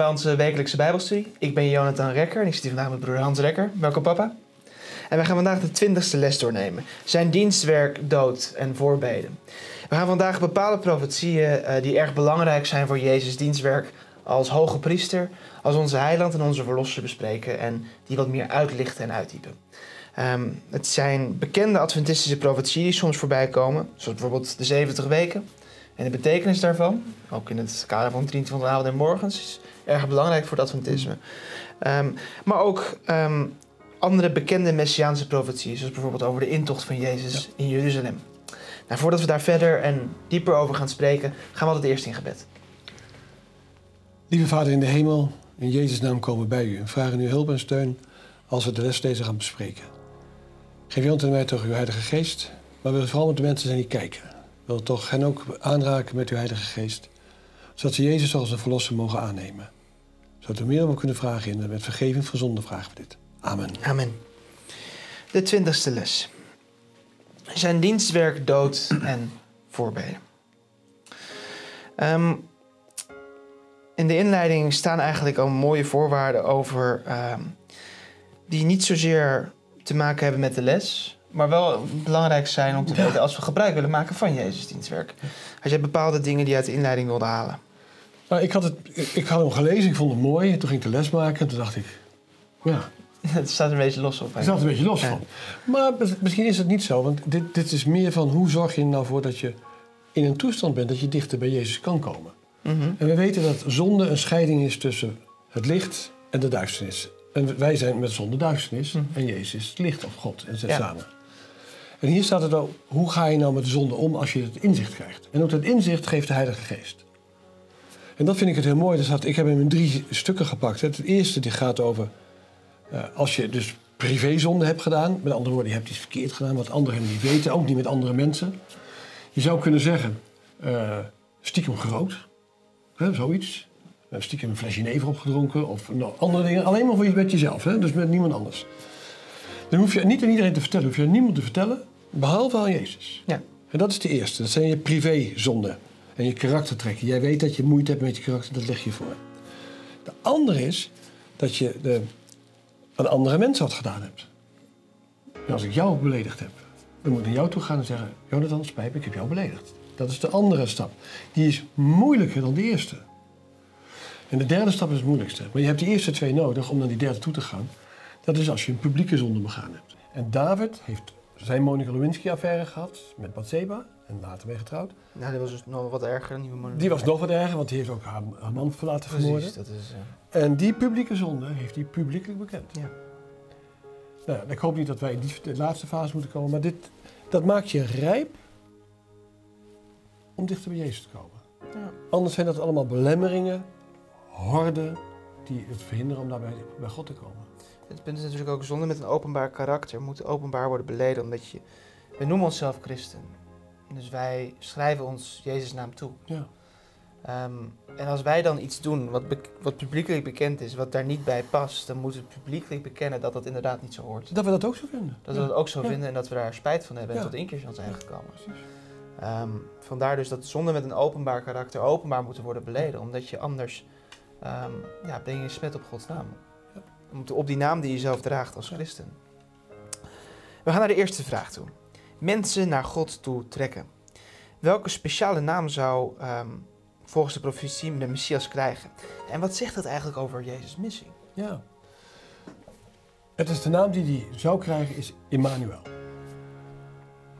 Bij onze wekelijkse Bijbelstudie. Ik ben Jonathan Rekker en ik zit hier vandaag met broer Hans Rekker. Welkom papa. En wij gaan vandaag de twintigste les doornemen. Zijn dienstwerk, dood en voorbeden. We gaan vandaag bepaalde profetieën uh, die erg belangrijk zijn voor Jezus' dienstwerk als hoge priester, als onze heiland en onze verlosser bespreken en die wat meer uitlichten en uitdiepen. Um, het zijn bekende Adventistische profetieën die soms voorbij komen, zoals bijvoorbeeld de 70 weken. En de betekenis daarvan, ook in het kader van 23 avond en morgens, is erg belangrijk voor het Adventisme. Um, maar ook um, andere bekende messiaanse profetieën, zoals bijvoorbeeld over de intocht van Jezus ja. in Jeruzalem. Nou, voordat we daar verder en dieper over gaan spreken, gaan we altijd eerst in gebed. Lieve Vader in de hemel, in Jezus' naam komen we bij u en vragen u hulp en steun als we de les deze gaan bespreken. Geef ons en mij toch uw Heilige Geest, maar wil vooral met de mensen zijn die kijken. Wil toch hen ook aanraken met uw Heilige Geest, zodat ze Jezus als een verlosser mogen aannemen. Zodat we meer om kunnen vragen in met vergeving van zonde vragen we dit. Amen. Amen. De twintigste les. Zijn dienstwerk, dood en voorbeden. Um, in de inleiding staan eigenlijk al mooie voorwaarden over um, die niet zozeer te maken hebben met de les, maar wel belangrijk zijn om te ja. weten als we gebruik willen maken van Jezus dienstwerk. Als je bepaalde dingen die je uit de inleiding wilde halen. Nou, ik, had het, ik had hem gelezen, ik vond het mooi. Toen ging ik de les maken en toen dacht ik, ja. Het staat een beetje los op. Het staat een beetje los ja. van. Maar misschien is het niet zo, want dit, dit is meer van hoe zorg je er nou voor dat je in een toestand bent dat je dichter bij Jezus kan komen. Mm -hmm. En we weten dat zonde een scheiding is tussen het licht en de duisternis. En wij zijn met zonde duisternis mm -hmm. en Jezus is het licht of God en ja. samen. En hier staat het ook, hoe ga je nou met de zonde om als je het inzicht krijgt? En ook dat inzicht geeft de Heilige Geest. En dat vind ik het heel mooi. Dus ik heb hem in drie stukken gepakt. Het eerste die gaat over uh, als je dus privézonde hebt gedaan. Met andere woorden, je hebt iets verkeerd gedaan wat anderen niet weten. Ook niet met andere mensen. Je zou kunnen zeggen, uh, stiekem gerookt. Hè, zoiets. Uh, stiekem een flesje never opgedronken. Of nou, andere dingen. Alleen maar voor je, met jezelf. Hè? Dus met niemand anders. Dan hoef je niet aan iedereen te vertellen. hoef je aan niemand te vertellen. Behalve aan Jezus. Ja. En dat is de eerste. Dat zijn je privézonden. En je karaktertrekken. Jij weet dat je moeite hebt met je karakter. Dat leg je voor. De andere is dat je de, een andere mens wat gedaan hebt. En als ik jou beledigd heb. Dan moet ik naar jou toe gaan en zeggen... Jonathan, spijt me, ik heb jou beledigd. Dat is de andere stap. Die is moeilijker dan de eerste. En de derde stap is het moeilijkste. Maar je hebt die eerste twee nodig om naar die derde toe te gaan. Dat is als je een publieke zonde begaan hebt. En David heeft zijn Monica Lewinsky-affaire gehad met Bathseba. En later mee getrouwd. Nou, die was dus nog wat erger dan die Monica. Die was nog wat erger, want die heeft ook haar, haar man laten vermoorden. Precies, dat is... Uh... En die publieke zonde heeft hij publiekelijk bekend. Ja. Nou, ik hoop niet dat wij in die de laatste fase moeten komen. Maar dit, dat maakt je rijp om dichter bij Jezus te komen. Ja. Anders zijn dat allemaal belemmeringen, horden, die het verhinderen om daarbij bij God te komen. Het punt is natuurlijk ook zonde met een openbaar karakter moet openbaar worden beleden, omdat je, we noemen onszelf christen. Dus wij schrijven ons Jezus naam toe. Ja. Um, en als wij dan iets doen wat, wat publiekelijk bekend is, wat daar niet bij past, dan moeten we publiekelijk bekennen dat dat inderdaad niet zo hoort. Dat we dat ook zo vinden. Dat we dat ook zo ja. vinden en dat we daar spijt van hebben en tot inkeer zijn gekomen. Um, vandaar dus dat zonde met een openbaar karakter openbaar moeten worden beleden, omdat je anders um, ja, breng je smet op Gods naam. Op die naam die je zelf draagt als christen. We gaan naar de eerste vraag toe. Mensen naar God toe trekken. Welke speciale naam zou um, volgens de profetie de Messias krijgen? En wat zegt dat eigenlijk over Jezus' missie? Ja. Het is de naam die hij zou krijgen, is Immanuel.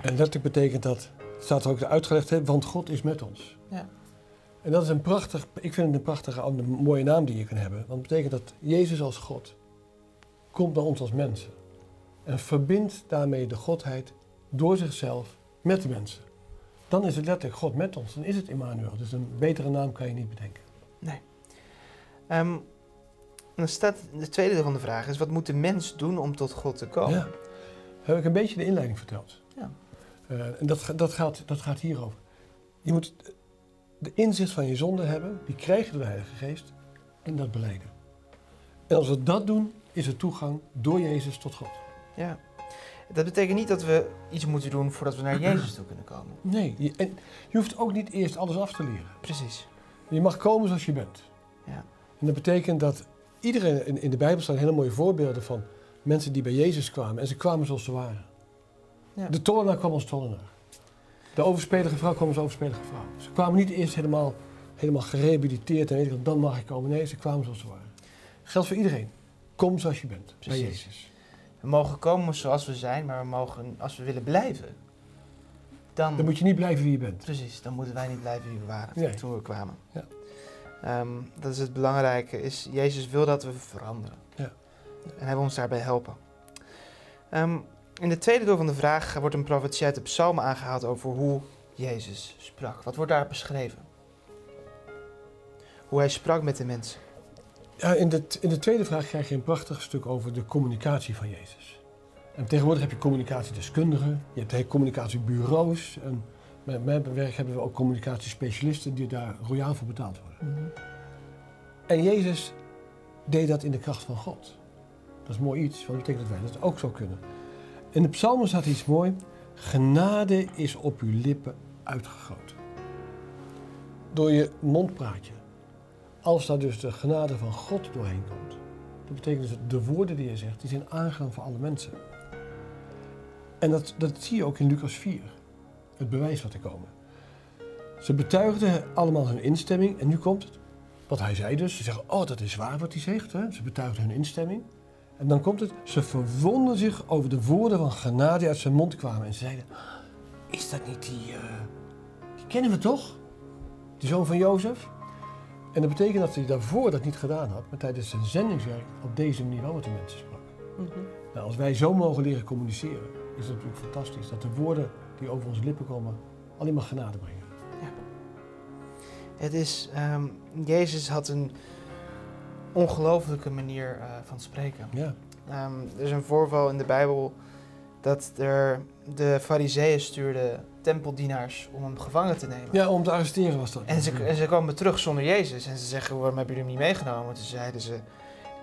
En letterlijk betekent dat, staat er ook uitgelegd, hè, want God is met ons. Ja. En dat is een prachtig, ik vind het een prachtige, een mooie naam die je kan hebben. Want het betekent dat Jezus als God komt naar ons als mensen. En verbindt daarmee de Godheid door zichzelf met de mensen. Dan is het letterlijk God met ons. Dan is het Immanuel. Dus een betere naam kan je niet bedenken. Nee. Um, dan staat de tweede deel van de vraag is, wat moet de mens doen om tot God te komen? Ja. Heb ik een beetje de inleiding verteld. Ja. Uh, en dat, dat, gaat, dat gaat hierover. Je moet de inzicht van je zonde hebben, die krijg je door de Heilige Geest, en dat beleiden. En als we dat doen, is er toegang door Jezus tot God. Ja. Dat betekent niet dat we iets moeten doen voordat we naar Jezus toe kunnen komen. Nee, je, en je hoeft ook niet eerst alles af te leren. Precies. Je mag komen zoals je bent. Ja. En dat betekent dat iedereen in, in de Bijbel staan hele mooie voorbeelden van mensen die bij Jezus kwamen. En ze kwamen zoals ze waren. Ja. De tollenaar kwam als tollenaar. De overspelige vrouw kwam als overspelige vrouw. Ze kwamen niet eerst helemaal, helemaal gerehabiliteerd en weet ik dan mag ik komen. Nee, ze kwamen zoals ze waren. Geldt voor iedereen. Kom zoals je bent, bij Precies. Jezus. We mogen komen zoals we zijn, maar we mogen, als we willen blijven, dan, Dan moet je niet blijven wie je bent. precies, dan moeten wij niet blijven wie we waren Nee. toen we kwamen. Ja. Ehm, dat is het belangrijke, is Jezus wil dat we veranderen. Ja. En hij wil ons daarbij helpen. Ehm, in de tweede deel van de vraag wordt een profetie uit de psalmen aangehaald over hoe Jezus sprak. Wat wordt daar beschreven? Hoe hij sprak met de mensen. Ja, in, de, in de tweede vraag krijg je een prachtig stuk over de communicatie van Jezus. En tegenwoordig heb je communicatiedeskundigen, je hebt communicatiebureaus. En met mijn werk hebben we ook communicatiespecialisten die daar royaal voor betaald worden. En Jezus deed dat in de kracht van God. Dat is mooi iets, want dat betekent dat wij dat ook zo kunnen. In de psalmen staat iets mooi. Genade is op uw lippen uitgegoten. Door je mondpraatje. Als daar dus de genade van God doorheen komt. Dat betekent dus dat de woorden die je zegt, die zijn aangenaam voor alle mensen. En dat, dat zie je ook in Lucas 4. Het bewijs wat er komen. Ze betuigden allemaal hun instemming en nu komt het. Wat hij zei dus. Ze zeggen, oh dat is waar wat hij zegt. Hè? Ze betuigden hun instemming. En dan komt het. Ze verwonden zich over de woorden van genade die uit zijn mond kwamen. En ze zeiden, is dat niet die... eh, die kennen we toch? Die zoon van Jozef? En dat betekent dat hij daarvoor dat niet gedaan had, maar tijdens zijn zendingswerk op deze manier wel met de mensen sprak. Nou, als wij zo mogen leren communiceren, is het natuurlijk fantastisch dat de woorden die over onze lippen komen alleen maar genade brengen. Het is, ehm, Jezus had een ongelofelijke manier eh, van spreken. Ja, Ehm, er is een voorval in de Bijbel dat er de fariseeën stuurden tempeldienaars om hem gevangen te nemen. ja om te arresteren was dat. En ze, en ze kwamen terug zonder Jezus en ze zeggen, waarom hebben jullie hem niet meegenomen? Toen zeiden ze,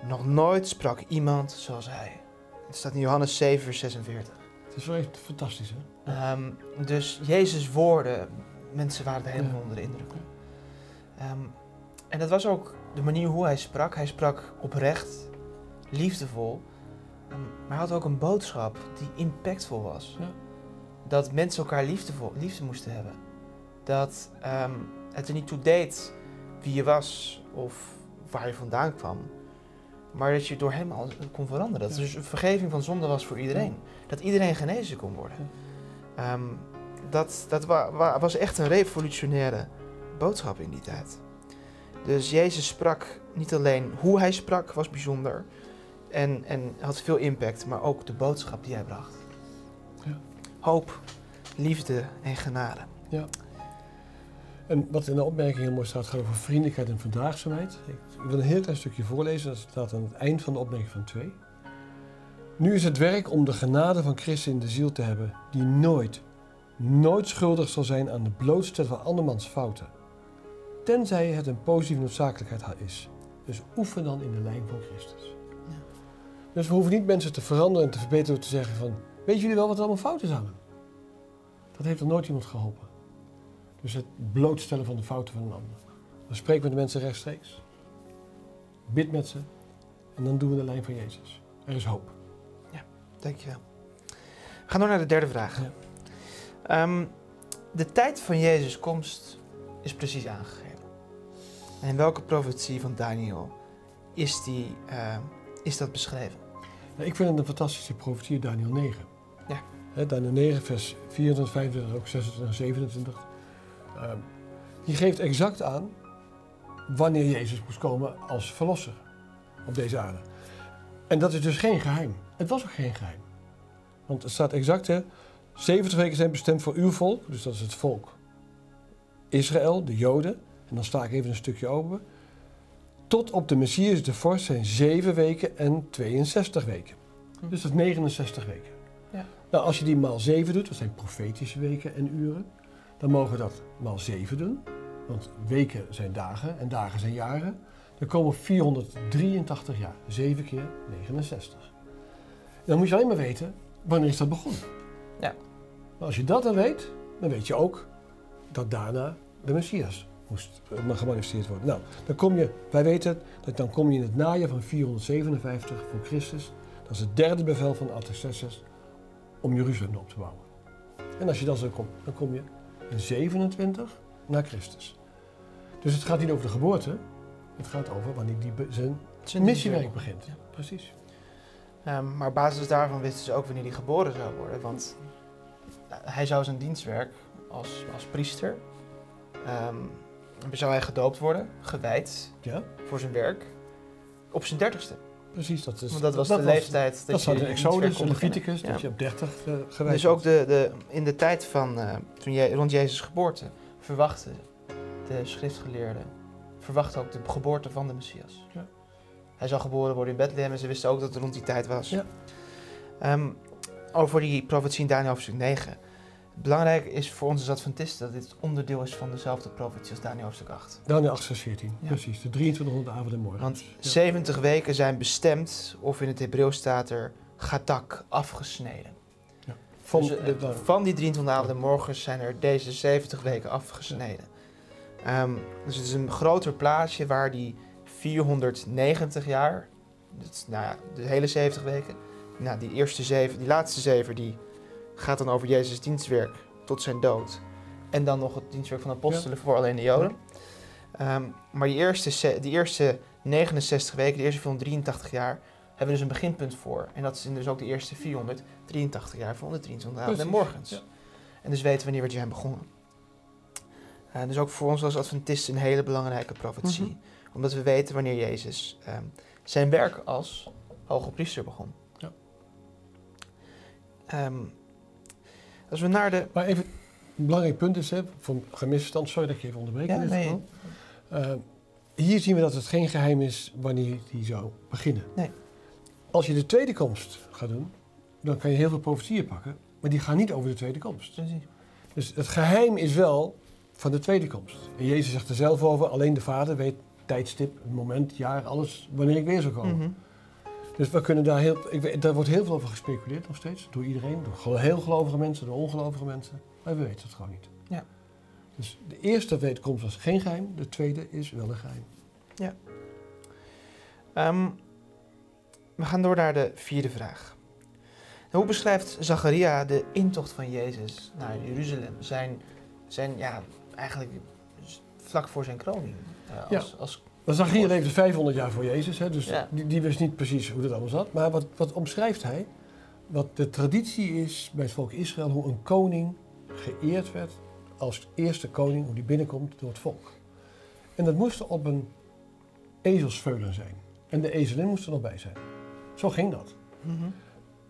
nog nooit sprak iemand zoals hij. Het staat in Johannes 7, vers 46. Het is wel echt fantastisch, hè? Ehm, dus Jezus' woorden, mensen waren er helemaal Ja. onder de indruk. Ehm, en dat was ook de manier hoe hij sprak. Hij sprak oprecht, liefdevol. Ehm, maar hij had ook een boodschap die impactvol was. Ja. Dat mensen elkaar liefdevol, liefde moesten hebben. Dat ehm, het er niet toe deed wie je was of waar je vandaan kwam. Maar dat je door hem al kon veranderen. Dat er dus een vergeving van zonde was voor iedereen. Dat iedereen genezen kon worden. Ehm, dat dat wa- wa- was echt een revolutionaire boodschap in die tijd. Dus Jezus sprak niet alleen hoe hij sprak, was bijzonder. En, en had veel impact, maar ook de boodschap die hij bracht. Ja. Hoop, liefde en genade. En wat in de opmerking heel mooi staat, gaat over vriendelijkheid en verdraagzaamheid. Ik wil een heel klein stukje voorlezen, dat staat aan het eind van de opmerking van 2. Nu is het werk om de genade van Christus in de ziel te hebben, die nooit, nooit schuldig zal zijn aan de blootstelling van andermans fouten. Tenzij het een positieve noodzakelijkheid is. Dus oefen dan in de lijn van Christus. Ja. Dus we hoeven niet mensen te veranderen en te verbeteren door te zeggen van... Weet jullie wel wat er allemaal fout is aan hem? Dat heeft er nooit iemand geholpen. Dus het blootstellen van de fouten van een ander. Dan spreken we de mensen rechtstreeks. Bid met ze. En dan doen we de lijn van Jezus. Er is hoop. Dankjewel. We gaan door naar de derde vraag. Ja. Ehm, de tijd van Jezus' komst is precies aangegeven. En in welke profetie van Daniel is, die, eh, is dat beschreven? Nou, ik vind het een fantastische profetie, Daniel 9. Ja. Daniel 9, vers 24, 25, ook 26 en 27. Ehm, die geeft exact aan wanneer Jezus moest komen als verlosser op deze aarde. En dat is dus geen geheim. Het was ook geen geheim. Want het staat exact, hè, 70 weken zijn bestemd voor uw volk, dus dat is het volk Israël, de Joden. En dan sta ik even een stukje open. Tot op de Messias de vorst zijn 7 weken en 62 weken. Hm. Dus dat is 69 weken. Ja. Nou, als je die maal 7 doet, dat zijn profetische weken en uren, dan mogen we dat maal 7 doen. Want weken zijn dagen en dagen zijn jaren. Dan komen 483 jaar. 7 keer 69. En dan moet je alleen maar weten, wanneer is dat begonnen? Ja. Maar als je dat dan weet, dan weet je ook dat daarna de Messias moest eh, gemanifesteerd worden. Nou, dan kom je, wij weten dat dan kom je in het najaar van 457 voor Christus. Dat is het derde bevel van Artaxerxes om Jeruzalem op te bouwen. En als je dan zo komt, dan kom je in 27 na Christus. Dus het gaat niet over de geboorte, het gaat over wanneer die be- zijn Zijn missiewerk begint. Ja. Precies. Ehm, maar op basis daarvan wisten ze ook wanneer hij geboren zou worden. Want nou, hij zou zijn dienstwerk als, als priester. ehm, zou hij gedoopt worden, gewijd Ja, voor zijn werk. Op zijn dertigste. precies. Dat, is, Want dat was de leeftijd. Dat, Dat je dienstwerk Exodus. Leviticus, Ja. dat je op 30 uh, gewijd Dus ook de, de, in de tijd van, eh, toen je, rond Jezus' geboorte, verwachten de schriftgeleerden, verwachten ook de geboorte van de Messias. Ja. Hij zou geboren worden in Bethlehem en ze wisten ook dat het rond die tijd was. Ja. Ehm, over die profetie in Daniel hoofdstuk 9. Belangrijk is voor ons als Adventisten dat dit onderdeel is van dezelfde profetie als Daniel hoofdstuk 8. Daniel 8 vers 14, Ja. precies. De 2300 avond en morgen. Want Ja. 70 weken zijn bestemd, of in het Hebreeuws staat er gatak, afgesneden. Van Dus, eh, de- de- van die 23 avonden en morgens zijn er deze 70 weken afgesneden. Ehm, dus het is een groter plaatje waar die 490 jaar, dat is, nou ja, de hele 70 weken, nou, die eerste zeven, die laatste zeven, die gaat dan over Jezus' dienstwerk tot zijn dood. En dan nog het dienstwerk van de apostelen voor alleen de Joden. Ehm, maar die eerste, die eerste 69 weken, de eerste 483 jaar, hebben we dus een beginpunt voor. En dat is dus ook de eerste 483 jaar van de 23 avonden en morgens. ja. En dus weten we wanneer we zijn begonnen. Eh, dus ook voor ons als Adventisten een hele belangrijke profetie. Mhm. Omdat we weten wanneer Jezus ehm, zijn werk als hoge priester begon. Ja. Ehm, als we naar de... Maar even, een belangrijk punt is, hè, voor een gemisverstand, sorry dat ik je even onderbreek Ja, nee. Eh, hier zien we dat het geen geheim is wanneer die zou beginnen. Nee. Als je de tweede komst gaat doen, dan kan je heel veel profetieën pakken, maar die gaan niet over de tweede komst. Dus het geheim is wel van de tweede komst. En Jezus zegt er zelf over, alleen de Vader weet tijdstip, moment, jaar, alles, wanneer ik weer zou komen. Mhm. Dus we kunnen daar heel, ik weet, daar wordt heel veel over gespeculeerd nog steeds, door iedereen, door heel gelovige mensen, door ongelovige mensen. Maar we weten het gewoon niet. Ja. Dus de eerste wederkomst was geen geheim, de tweede is wel een geheim. Ehm, we gaan door naar de vierde vraag. Hoe beschrijft Zacharia de intocht van Jezus naar Jeruzalem? Zijn, zijn ja, eigenlijk vlak voor zijn kroning. eh, als, als, Maar Zacharia leefde 500 jaar voor Jezus, hè, dus Ja. die, die wist niet precies hoe dat allemaal zat. Maar wat, wat omschrijft hij? Wat de traditie is bij het volk Israël, hoe een koning geëerd werd als eerste koning, hoe die binnenkomt door het volk. En dat moest op een ezelsveulen zijn. En de ezelin moest er nog bij zijn. Zo ging dat. Mhm.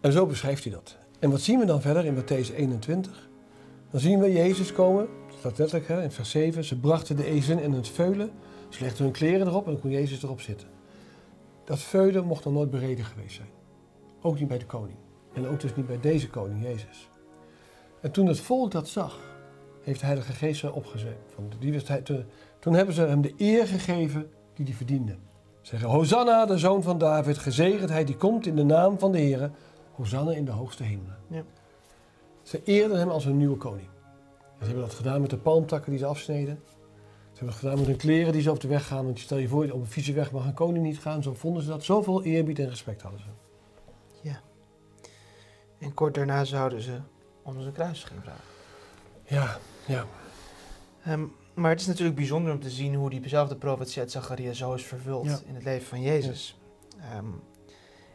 En zo beschrijft hij dat. En wat zien we dan verder in Matthäus 21? Dan zien we Jezus komen, dat staat letterlijk hè, in vers 7. Ze brachten de ezelin in het veulen, ze legden hun kleren erop en dan kon Jezus erop zitten. Dat veulen mocht nog nooit bereden geweest zijn. Ook niet bij de koning. En ook dus niet bij deze koning, Jezus. En toen het volk dat zag, heeft de Heilige Geest ze opgezet. Toen, toen hebben ze hem de eer gegeven die hij verdiende. Ze zeggen, Hosanna, de zoon van David, gezegend hij die komt in de naam van de Heer. Hosanna in de hoogste hemelen. Ja. Ze eerden hem als hun nieuwe koning. En ze hebben dat gedaan met de palmtakken die ze afsneden. Ze hebben gedaan met hun kleren die ze op de weg gaan. Want stel je voor, op een vieze weg mag een koning niet gaan. Zo vonden ze dat. Zoveel eerbied en respect hadden ze. En kort daarna zouden ze om zijn kruisiging vragen. Ja, ja. Ehm, maar het is natuurlijk bijzonder om te zien hoe diezelfde profetie uit Zacharia zo is vervuld Ja. in het leven van Jezus. Ehm,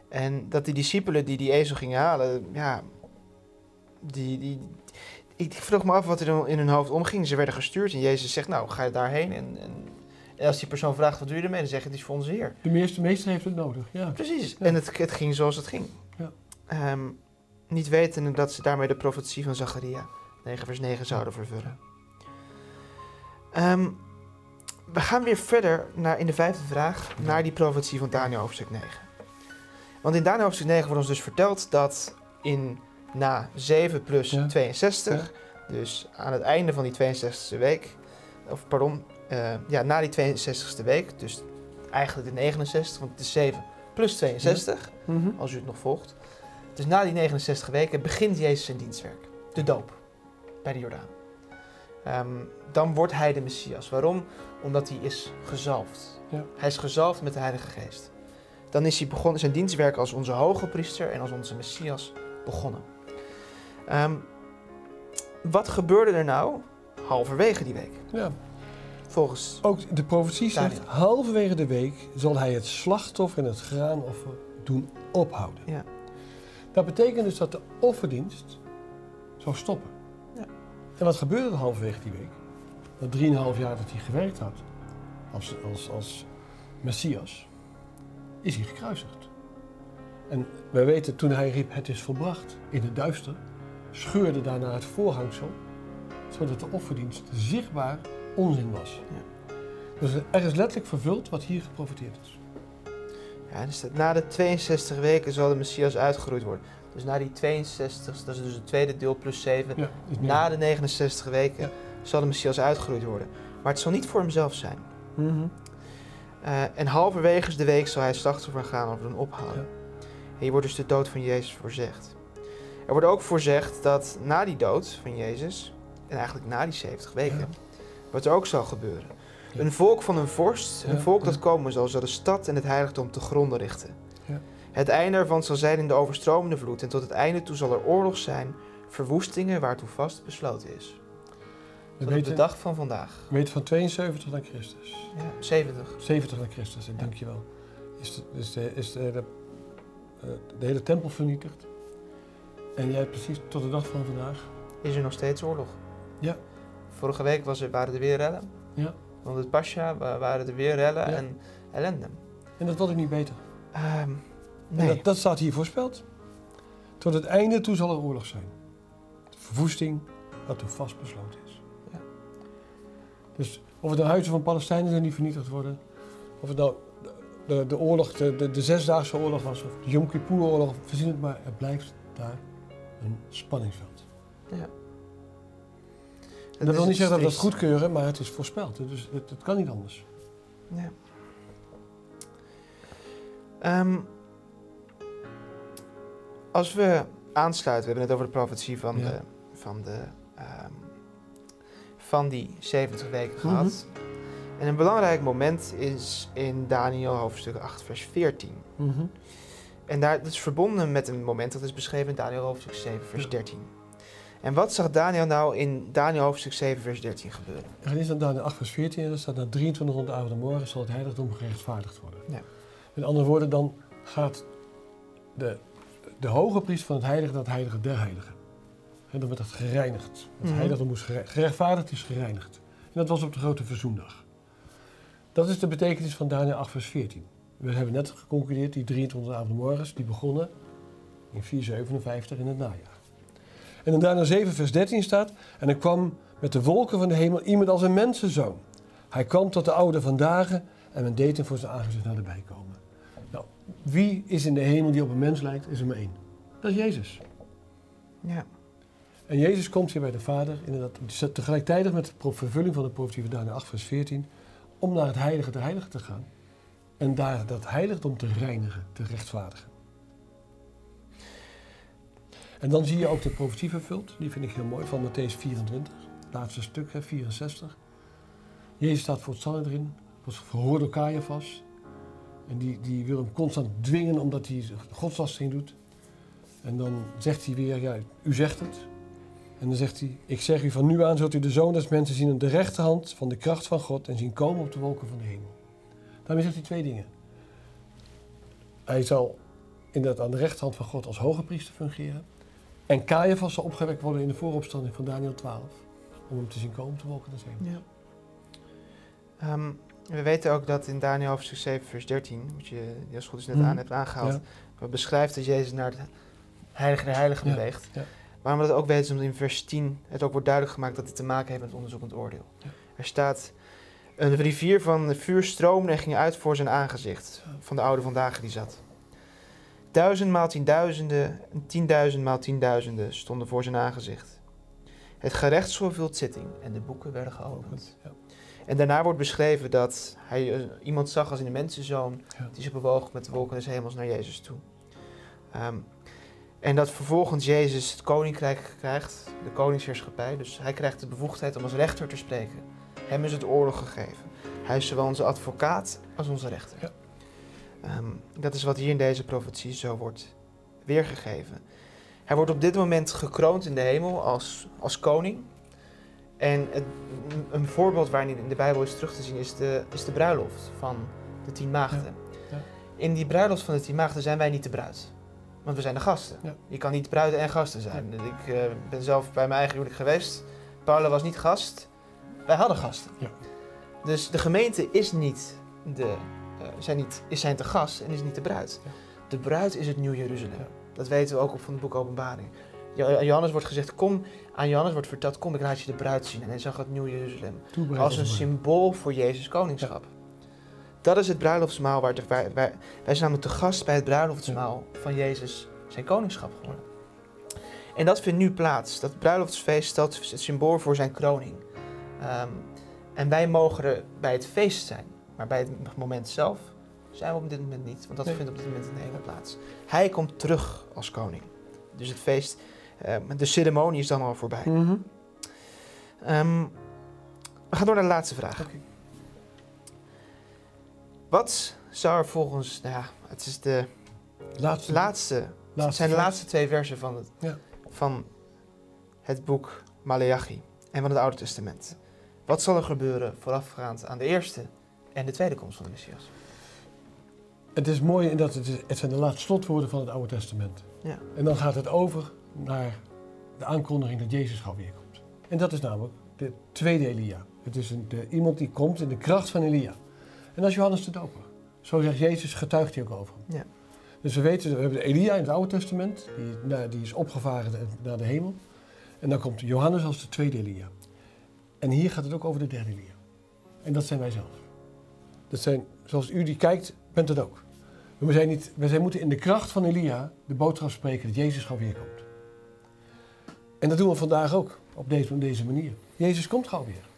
en dat die discipelen die die ezel gingen halen, ja, die, die, ik vroeg me af wat er in hun hoofd omging. Ze werden gestuurd en Jezus zegt, nou, ga je daarheen. En, en, en als die persoon vraagt, wat doe je ermee? Dan zeg je, het is voor onze Heer. De meester, meester heeft het nodig. Ja. Precies. Ja. En het, het ging zoals het ging. Ja. Ehm, niet wetende dat ze daarmee de profetie van Zacharia 9 vers 9 zouden vervullen. Ehm, we gaan weer verder naar, in de vijfde vraag naar die profetie van Daniel hoofdstuk 9. Want in Daniel hoofdstuk 9 wordt ons dus verteld dat in na 7 plus Ja. 62, dus aan het einde van die 62e week, of pardon, eh, ja, na die 62e week, dus eigenlijk de 69, want het is 7 plus 62, Mhm. als u het nog volgt. Dus na die 69 weken begint Jezus zijn dienstwerk, de doop, bij de Jordaan. ehm, dan wordt hij de Messias. Waarom? Omdat hij is gezalfd. Ja. Hij is gezalfd met de Heilige Geest. Dan is hij begonnen, zijn dienstwerk als onze hoge priester en als onze Messias begonnen. Ehm, wat gebeurde er nou halverwege die week? Ja. Volgens Ook de profetie zegt, Daniel. halverwege de week zal hij het slachtoffer en het graanoffer doen ophouden. Ja. Dat betekent dus dat de offerdienst zou stoppen. Ja. En wat gebeurde er halverwege die week? Na drieënhalf jaar dat hij gewerkt had als, als, als Messias, is hij gekruisigd. En wij weten, toen hij riep, het is volbracht, in het duister, scheurde daarna het voorhangsel, zodat de offerdienst zichtbaar onzin was. Dus er is letterlijk vervuld wat hier geprofiteerd is. Ja, staat, na de 62 weken zal de Messias uitgeroeid worden. Dus na die 62, dat is dus het tweede deel plus 7. Ja, niet- Na de 69 weken Ja. zal de Messias uitgeroeid worden. Maar het zal niet voor hemzelf zijn. Mhm. Eh, en halverwege de week zal hij slachtoffer gaan of doen ophouden. Ja. En hier wordt dus de dood van Jezus voorzegd. Er wordt ook voorzegd dat na die dood van Jezus, en eigenlijk na die 70 weken, Ja. wat er ook zal gebeuren. Ja. Een volk van een vorst, een Ja, volk dat ja. komen zal, zal de stad en het heiligdom te gronden richten. Ja. Het einde ervan zal zijn in de overstromende vloed, en tot het einde toe zal er oorlog zijn, verwoestingen waartoe vast besloten is. We op de weten, dag van vandaag. we weten van 72 na Christus. Ja, 70. 70 na Christus, ik dank je wel. Is de, is de, is de, de, eh, de hele tempel vernietigd. En jij precies tot de dag van vandaag. Is er nog steeds oorlog? Ja. Vorige week was er, waren er weer rellen. Ja. Want het Pascha wa- waren er weer rellen Ja. en ellende. En dat wordt ook niet beter. Ehm, nee. dat, dat staat hier voorspeld. Tot het einde toe zal er oorlog zijn. De verwoesting wat toen vast besloten is. Ja. Dus of het de huizen van Palestijnen zijn die vernietigd worden, of het nou de, de, oorlog, de, de, de zesdaagse oorlog was, of de Yom Kippur oorlog, verzin het maar, er blijft daar een spanningsveld. ja. En dat wil niet zeggen dat we dat goed. goedkeuren, maar het is voorspeld. Dus het, het kan niet anders. Ja. Ehm, als we aansluiten, we hebben het over de profetie van, Ja. de, van, de, ehm, van die 70 weken gehad. En een belangrijk moment is in Daniel hoofdstuk 8, vers 14. En daar, dat is verbonden met een moment dat is beschreven in Daniel hoofdstuk 7, vers Ja. 13. En wat zag Daniel nou in Daniel hoofdstuk 7, vers 13 gebeuren? Er gaat eerst dan naar 8 vers 14 en er staat na 2300 avonden morgen zal het heiligdom gerechtvaardigd worden. Ja. Met andere woorden, dan gaat de, de hoge priester van het heilige naar het heilige der heiligen. En dan wordt dat gereinigd. Het Mhm. heiligdom moest gere- gerechtvaardigd is gereinigd. En dat was op de grote verzoendag. Dat is de betekenis van Daniel 8 vers 14. We hebben net geconcludeerd, die 23 avonden morgens, die begonnen in 457 in het najaar. En in Daniel 7 vers 13 staat, en er kwam met de wolken van de hemel iemand als een mensenzoon. Hij kwam tot de oude van dagen en men deed hem voor zijn aangezicht naar de bij komen. Nou, wie is in de hemel die op een mens lijkt, is er maar één. Dat is Jezus. Ja. En Jezus komt hier bij de Vader, inderdaad, tegelijkertijd met de vervulling van de profetie van Daniel 8 vers 14, om naar het heilige der heiligen te gaan. En daar dat heiligdom te reinigen, te rechtvaardigen. En dan zie je ook de profetie vervuld, die vind ik heel mooi, van Matthäus 24, laatste stuk, hè, 64. Jezus staat voor het Sanhedrin, wordt verhoord door Caiaphas. En die, die wil hem constant dwingen omdat hij godslasting doet. En dan zegt hij weer, ja, u zegt het. En dan zegt hij, ik zeg u van nu aan zult u de Zoon des Mensen zien aan de rechterhand van de kracht van God en zien komen op de wolken van de hemel. Daarmee zegt hij twee dingen. Hij zal inderdaad aan de rechterhand van God als hoge priester fungeren. En Caiaphas zal opgewekt worden in de vooropstanding van Daniel 12. Om hem te zien komen de wolken des hemels. Ja. Ehm, we weten ook dat in Daniel hoofdstuk 7, vers 13, wat je als goed is net Mhm. aan hebt aangehaald, Ja. beschrijft dat Jezus naar het heilige der heiligen Ja, beweegt. ja. Waarom we dat ook weten is omdat in vers 10 het ook wordt duidelijk gemaakt dat het te maken heeft met onderzoekend oordeel. Er staat, een rivier van vuur stroomde en ging uit voor zijn aangezicht, van de oude vandaag die zat. Duizend maal tienduizenden en tienduizend maal tienduizenden stonden voor zijn aangezicht. Het gerechtshof hield zitting en de boeken werden geopend. Ja. En daarna wordt beschreven dat hij eh, iemand zag als in de mensenzoon Ja. die zich bewoog met de wolken des hemels naar Jezus toe. Ehm, En dat vervolgens Jezus het koninkrijk krijgt, de koningsheerschappij. Dus hij krijgt de bevoegdheid om als rechter te spreken. Hem is het oorlog gegeven. Hij is zowel onze advocaat als onze rechter. Ja. Ehm, dat is wat hier in deze profetie zo wordt weergegeven. Hij wordt op dit moment gekroond in de hemel als, als koning. En het, een voorbeeld waarin in de Bijbel is terug te zien is de, is de bruiloft van de tien maagden. Ja, ja. In die bruiloft van de tien maagden zijn wij niet de bruid. Want we zijn de gasten. Ja. Je kan niet bruiden en gasten zijn. Ik eh, ben zelf bij mijn eigen huwelijk geweest. Paula was niet gast. Wij hadden gasten. Ja. Dus de gemeente is niet de, eh, zijn niet, is zijn te gast en is niet de bruid. Ja. De bruid is het Nieuw Jeruzalem. Ja. Dat weten we ook op van het boek Openbaring. Johannes wordt gezegd, kom, aan Johannes wordt verteld, kom ik laat je de bruid zien. En hij zag het Nieuw Jeruzalem. Als een symbool voor Jezus koningschap. Dat is het bruiloftsmaal waar, de, waar wij zijn namelijk te gast bij het bruiloftsmaal van Jezus zijn koningschap geworden. En dat vindt nu plaats. Dat bruiloftsfeest stelt het symbool voor zijn kroning. Ehm, en wij mogen er bij het feest zijn. Maar bij het moment zelf zijn we op dit moment niet. Want dat Nee. vindt op dit moment in de hemel plaats. Hij komt terug als koning. Dus het feest, ehm, de ceremonie is dan al voorbij. Ehm, we gaan door naar de laatste vraag. Wat zou er volgens, nou ja, het is de Laatste, laatste, het zijn de laatste twee versen van het, Ja. van het boek Maleachi en van het Oude Testament. Wat zal er gebeuren voorafgaand aan de eerste en de tweede komst van de Messias? Het is mooi in dat het, is- het zijn de laatste slotwoorden van het Oude Testament. Ja. En dan gaat het over naar de aankondiging dat Jezus gauw weer komt. En dat is namelijk de tweede Elia. Het is een, de, iemand die komt in de kracht van Elia. En dat is Johannes de Doper. Zo zegt Jezus, getuigt hij ook over hem. Ja. Dus we weten, we hebben de Elia in het Oude Testament, die, nou, die is opgevaren naar de hemel. En dan komt Johannes als de tweede Elia. En hier gaat het ook over de derde Elia. En dat zijn wij zelf. Dat zijn, zoals u die kijkt, bent het ook. We, zijn niet, we zijn moeten in de kracht van Elia de boodschap spreken dat Jezus gauw weer komt. En dat doen we vandaag ook, op deze, deze manier. Jezus komt gauw weer.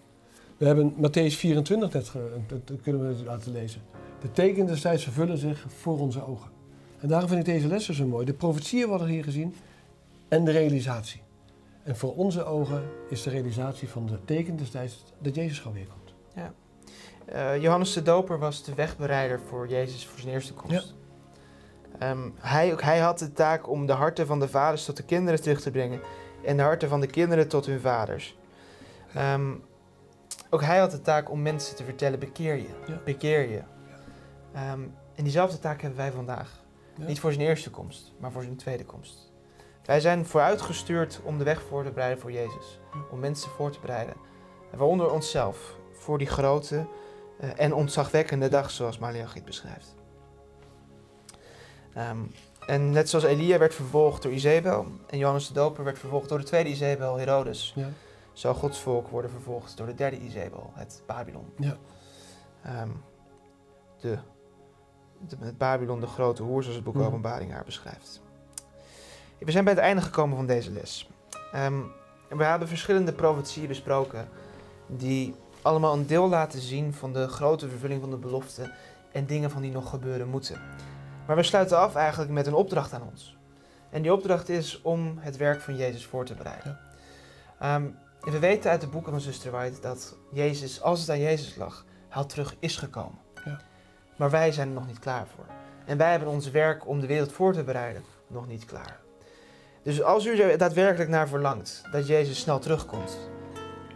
We hebben Matthäus 24 net, dat, kunnen we laten lezen. De tekenen des tijds vervullen zich voor onze ogen. En daarom vind ik deze lessen zo mooi. De profetieën worden hier gezien en de realisatie. En voor onze ogen is de realisatie van de tekenen des tijds dat Jezus gauw weer komt. Eh, Johannes de Doper was de wegbereider voor Jezus voor zijn eerste komst. Ehm, hij, ook hij had de taak om de harten van de vaders tot de kinderen terug te brengen en de harten van de kinderen tot hun vaders. Ehm, ook hij had de taak om mensen te vertellen: bekeer je, Ja. bekeer je. Ehm, en diezelfde taak hebben wij vandaag. Ja. Niet voor zijn eerste komst, maar voor zijn tweede komst. Wij zijn vooruitgestuurd om de weg voor te bereiden voor Jezus. Ja. Om mensen voor te bereiden. En waaronder onszelf. Voor die grote eh, en ontzagwekkende dag zoals Maleachi het beschrijft. Ehm, en net zoals Elia werd vervolgd door Izebel en Johannes de Doper werd vervolgd door de tweede Izebel, Herodes, Ja. zal Gods volk worden vervolgd door de derde Izebel, het Babylon. Ja. Ehm, de, de, het Babylon, de grote hoer, zoals het boek Mhm. Openbaring haar beschrijft. We zijn bij het einde gekomen van deze les. Ehm, we hebben verschillende profetieën besproken die allemaal een deel laten zien van de grote vervulling van de belofte en dingen van die nog gebeuren moeten. Maar we sluiten af eigenlijk met een opdracht aan ons. En die opdracht is om het werk van Jezus voor te bereiden. Ehm, we weten uit de boeken van Zuster White dat Jezus, als het aan Jezus lag, al terug is gekomen. Ja. Maar wij zijn er nog niet klaar voor. En wij hebben ons werk om de wereld voor te bereiden nog niet klaar. Dus als u er daadwerkelijk naar verlangt dat Jezus snel terugkomt,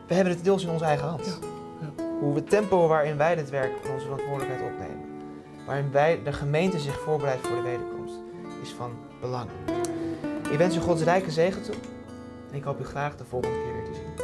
we hebben het deels in onze eigen hand. Ja, Hoe we het tempo waarin wij dit werk van onze verantwoordelijkheid opnemen, waarin wij, de gemeente zich voorbereidt voor de wederkomst, is van belang. Ik wens u Gods rijke zegen toe en ik hoop u graag de volgende keer weer te zien.